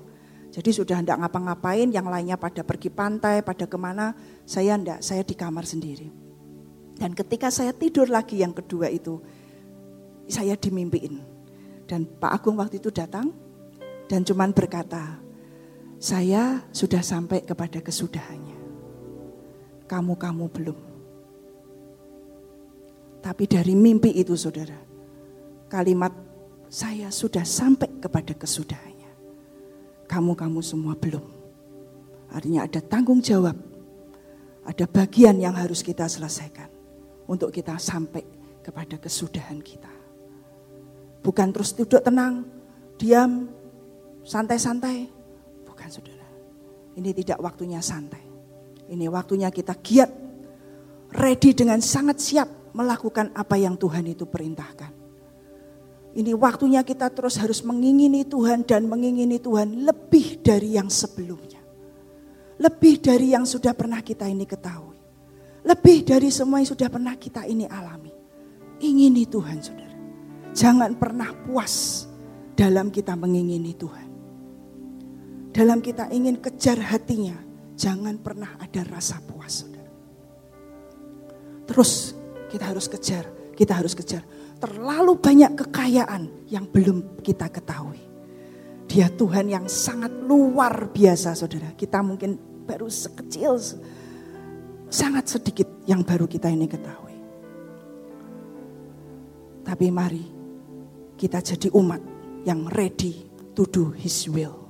Jadi sudah tidak ngapa-ngapain, yang lainnya pada pergi pantai, pada ke mana, saya tidak, saya di kamar sendiri. Dan ketika saya tidur lagi yang kedua itu, saya dimimpiin. Dan Pak Agung waktu itu datang dan cuman berkata, saya sudah sampai kepada kesudahannya. Kamu-kamu belum. Tapi dari mimpi itu saudara, kalimat saya sudah sampai kepada kesudahannya. Kamu-kamu semua belum. Artinya ada tanggung jawab, ada bagian yang harus kita selesaikan untuk kita sampai kepada kesudahan kita. Bukan terus duduk tenang, diam, santai-santai. Bukan saudara. Ini tidak waktunya santai. Ini waktunya kita giat, ready dengan sangat siap melakukan apa yang Tuhan itu perintahkan. Ini waktunya kita terus harus mengingini Tuhan dan mengingini Tuhan lebih dari yang sebelumnya. Lebih dari yang sudah pernah kita ini ketahui. Lebih dari semua yang sudah pernah kita ini alami. Ingini Tuhan saudara. Jangan pernah puas dalam kita mengingini Tuhan. Dalam kita ingin kejar hatinya, jangan pernah ada rasa puas, saudara. Terus kita harus kejar, kita harus kejar. Terlalu banyak kekayaan yang belum kita ketahui. Dia Tuhan yang sangat luar biasa, saudara. Kita mungkin baru sekecil, sangat sedikit yang baru kita ini ketahui. Tapi mari kita jadi umat yang ready to do his will.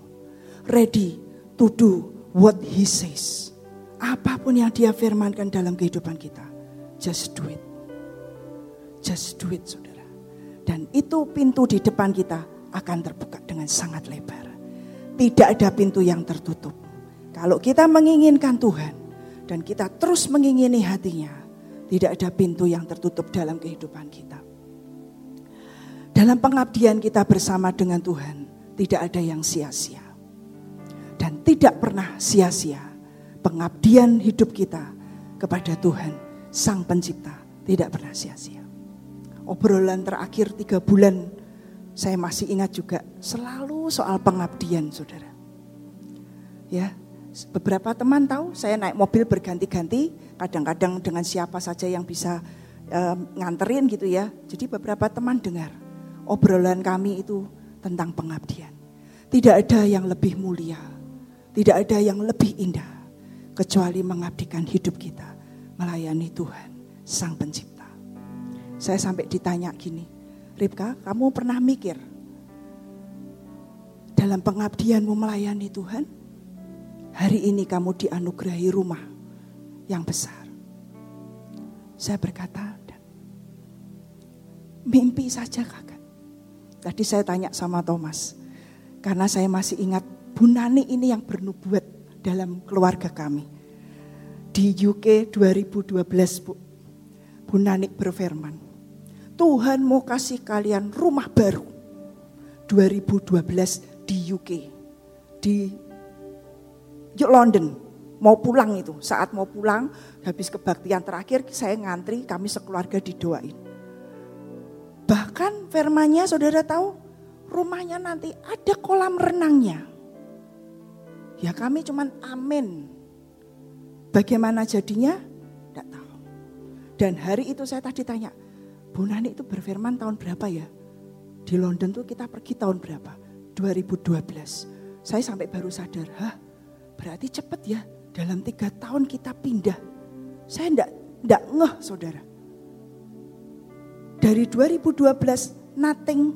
Ready to do what he says. Apa pun yang dia firmankan dalam kehidupan kita. Just do it. Just do it saudara. Dan itu pintu di depan kita akan terbuka dengan sangat lebar. Tidak ada pintu yang tertutup. Kalau kita menginginkan Tuhan dan kita terus mengingini hatinya, tidak ada pintu yang tertutup dalam kehidupan kita. Dalam pengabdian kita bersama dengan Tuhan, tidak ada yang sia-sia. Dan tidak pernah sia-sia pengabdian hidup kita kepada Tuhan, Sang Pencipta, tidak pernah sia-sia. Obrolan terakhir tiga bulan, saya masih ingat juga selalu soal pengabdian, saudara. Ya, beberapa teman tahu saya naik mobil berganti-ganti, kadang-kadang dengan siapa saja yang bisa e, nganterin gitu ya. Jadi beberapa teman dengar, obrolan kami itu tentang pengabdian. Tidak ada yang lebih mulia, tidak ada yang lebih indah kecuali mengabdikan hidup kita melayani Tuhan, Sang Pencipta. Saya sampai ditanya gini, Ripka, kamu pernah mikir dalam pengabdianmu melayani Tuhan, hari ini kamu dianugerahi rumah yang besar. Saya berkata, mimpi saja kakak. Tadi saya tanya sama Thomas, karena saya masih ingat Bu Nani ini yang bernubuat dalam keluarga kami. Di UK 2012 Bu, Bu Nani berfirman, Tuhan mau kasih kalian rumah baru. 2012 di UK, di London, mau pulang itu. Saat mau pulang, habis kebaktian terakhir saya ngantri, kami sekeluarga didoain. Bahkan firmannya saudara tahu rumahnya nanti ada kolam renangnya. Ya kami cuman amin. Bagaimana jadinya? Tidak tahu. Dan hari itu saya tadi tanya, Bu Nani itu berfirman tahun berapa ya? Di London tuh kita pergi tahun berapa? 2012. Saya sampai baru sadar, hah berarti cepet ya. Dalam tiga tahun kita pindah. Saya enggak ngeh saudara. Dari 2012 nothing,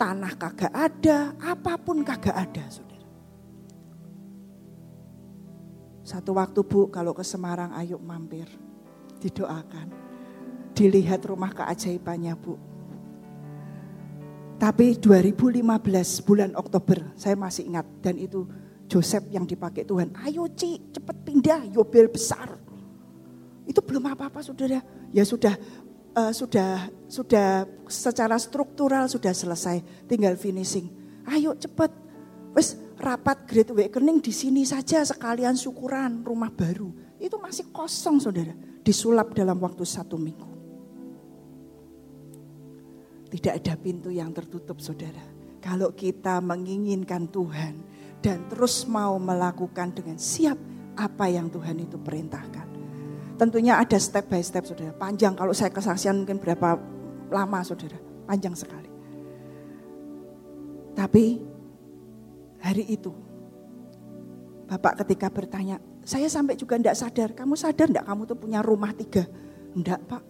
tanah kagak ada, apa pun kagak ada, saudara. Satu waktu bu, kalau ke Semarang ayo mampir, didoakan, dilihat rumah keajaibannya bu. Tapi 2015 bulan Oktober, saya masih ingat dan itu Joseph yang dipakai Tuhan. Ayo Ci, cepet pindah, yobel besar. Itu belum apa-apa saudara. Ya sudah uh, sudah sudah secara struktural sudah selesai, tinggal finishing. Ayo cepet, wes rapat Great Awakening di sini saja sekalian syukuran rumah baru. Itu masih kosong saudara, disulap dalam waktu satu minggu. Tidak ada pintu yang tertutup saudara. Kalau kita menginginkan Tuhan dan terus mau melakukan dengan siap apa yang Tuhan itu perintahkan Tentunya ada step by step saudara. Panjang kalau saya kesaksian mungkin berapa lama saudara. Panjang sekali. Tapi hari itu Bapak ketika bertanya, saya sampai juga tidak sadar, kamu sadar tidak kamu tuh punya rumah tiga? Enggak pak,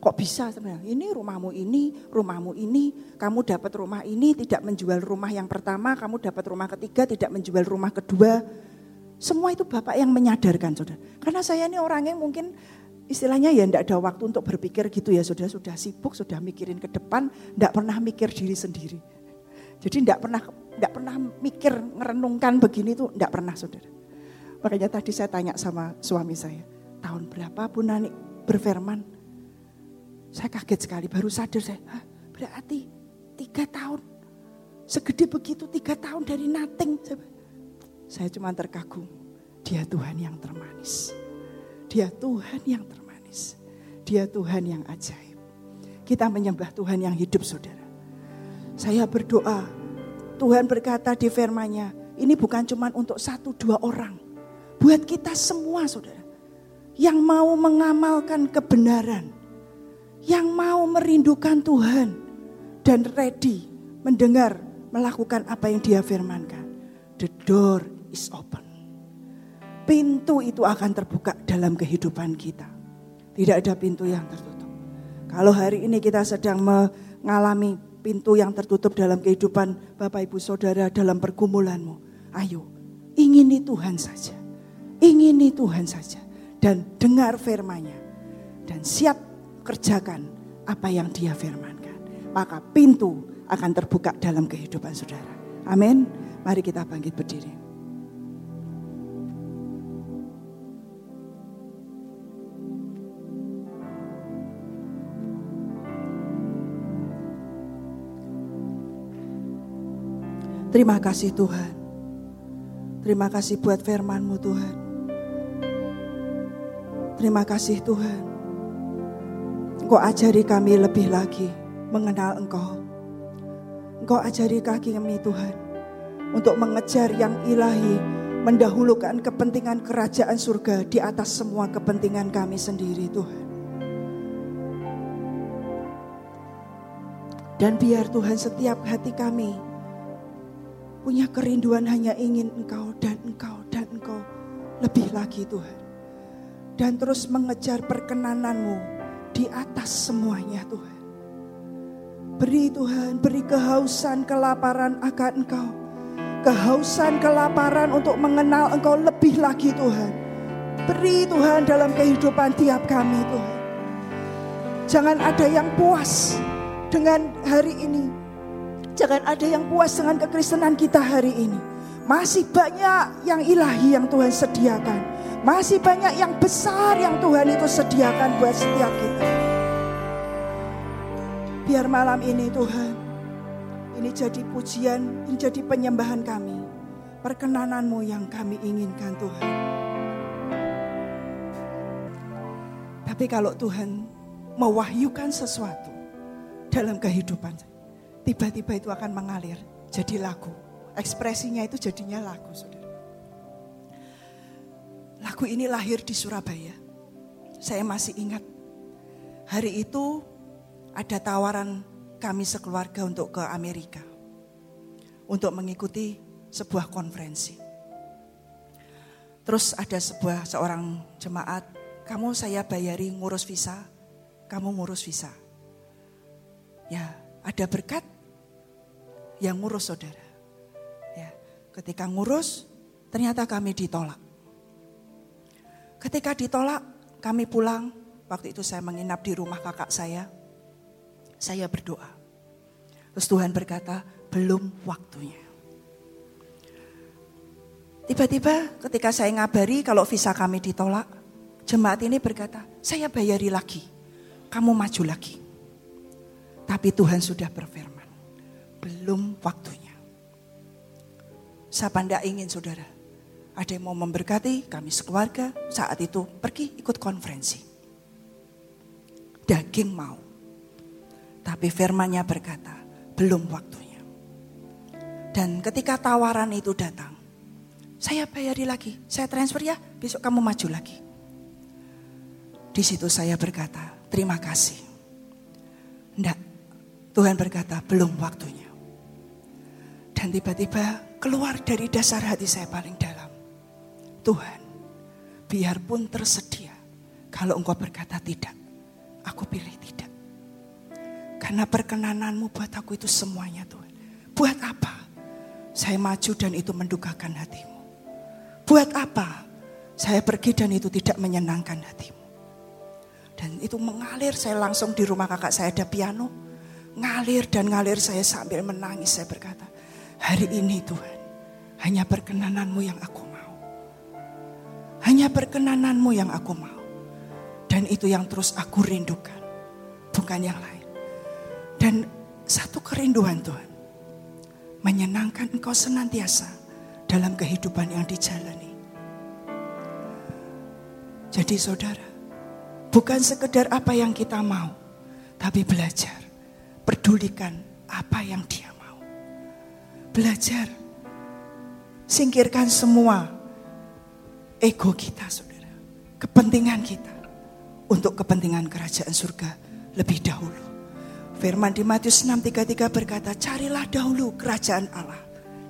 Kok bisa sebenarnya? Ini rumahmu ini, rumahmu ini, kamu dapat rumah ini tidak menjual rumah yang pertama, kamu dapat rumah ketiga tidak menjual rumah kedua. Semua itu Bapak yang menyadarkan saudara. Karena saya ini orangnya mungkin istilahnya ya tidak ada waktu untuk berpikir gitu ya saudara. Sudah sibuk, sudah mikirin ke depan, tidak pernah mikir diri sendiri. Jadi tidak pernah tidak pernah mikir merenungkan begini itu tidak pernah saudara. Makanya tadi saya tanya sama suami saya, tahun berapa Bu Nani berfirman? Saya kaget sekali, baru sadar saya, Hah, berarti tiga tahun. Segede begitu tiga tahun dari nothing. Saya cuma terkagum, dia Tuhan yang termanis. Dia Tuhan yang termanis. Dia Tuhan yang ajaib. Kita menyembah Tuhan yang hidup saudara. Saya berdoa, Tuhan berkata di firmannya, ini bukan cuma untuk satu dua orang. Buat kita semua saudara. Yang mau mengamalkan kebenaran yang mau merindukan Tuhan dan ready mendengar, melakukan apa yang dia firmankan. The door is open. Pintu itu akan terbuka dalam kehidupan kita. Tidak ada pintu yang tertutup. Kalau hari ini kita sedang mengalami pintu yang tertutup dalam kehidupan Bapak Ibu Saudara dalam pergumulanmu. Ayo, ingini Tuhan saja. Ingini Tuhan saja. Dan dengar firmannya. Dan siap kerjakan apa yang dia firmankan. Maka pintu akan terbuka dalam kehidupan saudara. Amin. Mari kita bangkit berdiri. Terima kasih Tuhan. Terima kasih buat firman-Mu Tuhan. Terima kasih Tuhan. Engkau ajari kami lebih lagi mengenal Engkau. Engkau ajari kaki kami Tuhan untuk mengejar yang ilahi, mendahulukan kepentingan kerajaan surga di atas semua kepentingan kami sendiri Tuhan. Dan biar Tuhan setiap hati kami punya kerinduan hanya ingin Engkau dan Engkau dan Engkau lebih lagi Tuhan. Dan terus mengejar perkenananmu di atas semuanya Tuhan. Beri Tuhan, beri kehausan, kelaparan akan Engkau. Kehausan, kelaparan untuk mengenal Engkau lebih lagi Tuhan. Beri Tuhan dalam kehidupan tiap kami Tuhan. Jangan ada yang puas dengan hari ini. Jangan ada yang puas dengan kekristenan kita hari ini. Masih banyak yang ilahi yang Tuhan sediakan. Masih banyak yang besar yang Tuhan itu sediakan buat setiap kita. Biar malam ini Tuhan, ini jadi pujian, ini jadi penyembahan kami. Perkenananmu yang kami inginkan Tuhan. Tapi kalau Tuhan mewahyukan sesuatu dalam kehidupan, tiba-tiba itu akan mengalir jadi lagu. Ekspresinya itu jadinya lagu, saudara. Lagu ini lahir di Surabaya. Saya masih ingat hari itu ada tawaran kami sekeluarga untuk ke Amerika. Untuk mengikuti sebuah konferensi. Terus ada sebuah seorang jemaat, kamu saya bayari ngurus visa, kamu ngurus visa. Ya, ada berkat yang ngurus saudara. Ya, ketika ngurus, ternyata kami ditolak. Ketika ditolak, kami pulang. Waktu itu saya menginap di rumah kakak saya. Saya berdoa. Terus Tuhan berkata, belum waktunya. Tiba-tiba ketika saya ngabari kalau visa kami ditolak, jemaat ini berkata, saya bayari lagi, kamu maju lagi. Tapi Tuhan sudah berfirman, belum waktunya. Siapa tidak ingin saudara, ada yang mau memberkati kami sekeluarga saat itu pergi ikut konferensi. Daging mau. Tapi firmannya berkata, belum waktunya. Dan ketika tawaran itu datang, saya bayari lagi, saya transfer ya, besok kamu maju lagi. Di situ saya berkata, terima kasih. Enggak, Tuhan berkata, belum waktunya. Dan tiba-tiba keluar dari dasar hati saya paling dalam. Tuhan, biarpun tersedia, kalau engkau berkata tidak, Aku pilih tidak. Karena perkenananmu buat aku itu semuanya Tuhan. Buat apa? Saya maju dan itu mendukakan hatimu. Buat apa? Saya pergi dan itu tidak menyenangkan hatimu. Dan itu mengalir saya langsung di rumah kakak saya ada piano. Ngalir dan ngalir saya sambil menangis saya berkata. Hari ini Tuhan hanya perkenananmu yang aku mau. Hanya perkenananmu yang aku mau. Dan itu yang terus aku rindukan. Bukan yang lain. Dan satu kerinduan Tuhan. Menyenangkan engkau senantiasa dalam kehidupan yang dijalani. Jadi saudara, bukan sekedar apa yang kita mau, tapi belajar, pedulikan apa yang dia. Belajar, singkirkan semua ego kita saudara, kepentingan kita untuk kepentingan kerajaan surga lebih dahulu. Firman di Matius 6:33 berkata, "Carilah dahulu kerajaan Allah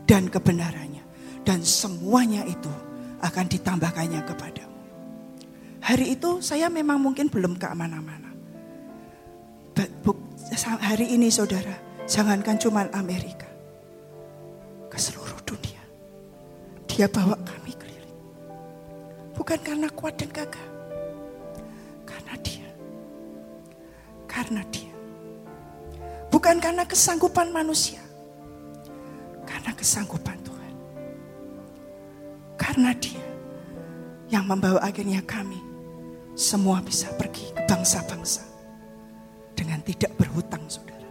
dan kebenarannya, dan semuanya itu akan ditambahkannya kepadamu." Hari itu saya memang mungkin belum ke mana-mana. Hari ini saudara, jangankan cuma Amerika. Ke seluruh dunia. Dia bawa kami keliling. Bukan karena kuat dan gagah. Karena dia. Karena dia. Bukan karena kesanggupan manusia. Karena kesanggupan Tuhan. Karena dia yang membawa akhirnya kami semua bisa pergi ke bangsa-bangsa dengan tidak berhutang, saudara.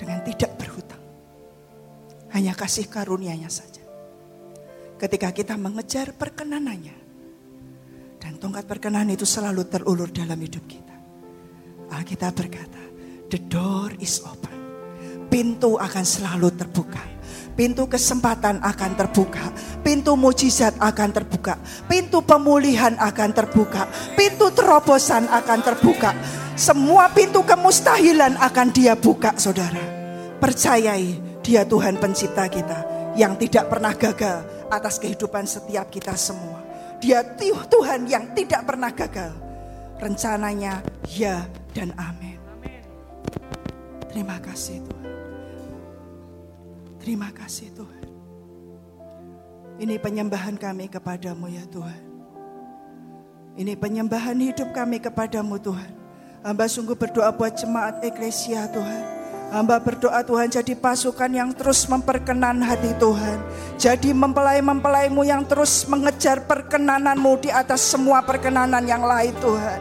Dengan tidak. Hanya kasih karunia-Nya saja. Ketika kita mengejar perkenanannya. Dan tongkat perkenanan itu selalu terulur dalam hidup kita. Alkitab berkata, the door is open. Pintu akan selalu terbuka pintu kesempatan akan terbuka, pintu mujizat akan terbuka, pintu pemulihan akan terbuka, pintu terobosan akan terbuka. Semua pintu kemustahilan akan dia buka, saudara. Percayai, dia Tuhan pencipta kita yang tidak pernah gagal atas kehidupan setiap kita semua. Dia Tuhan yang tidak pernah gagal. Rencananya ya dan amin. Terima kasih Tuhan. Terima kasih Tuhan. Ini penyembahan kami kepadamu ya Tuhan. Ini penyembahan hidup kami kepadamu Tuhan. Hamba sungguh berdoa buat jemaat eklesia Tuhan. Hamba berdoa Tuhan jadi pasukan yang terus memperkenan hati Tuhan. Jadi mempelai-mempelaimu yang terus mengejar perkenananmu di atas semua perkenanan yang lain Tuhan.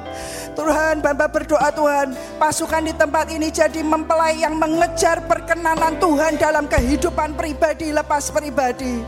Tuhan, Bapa berdoa Tuhan, pasukan di tempat ini jadi mempelai yang mengejar perkenanan Tuhan dalam kehidupan pribadi lepas pribadi.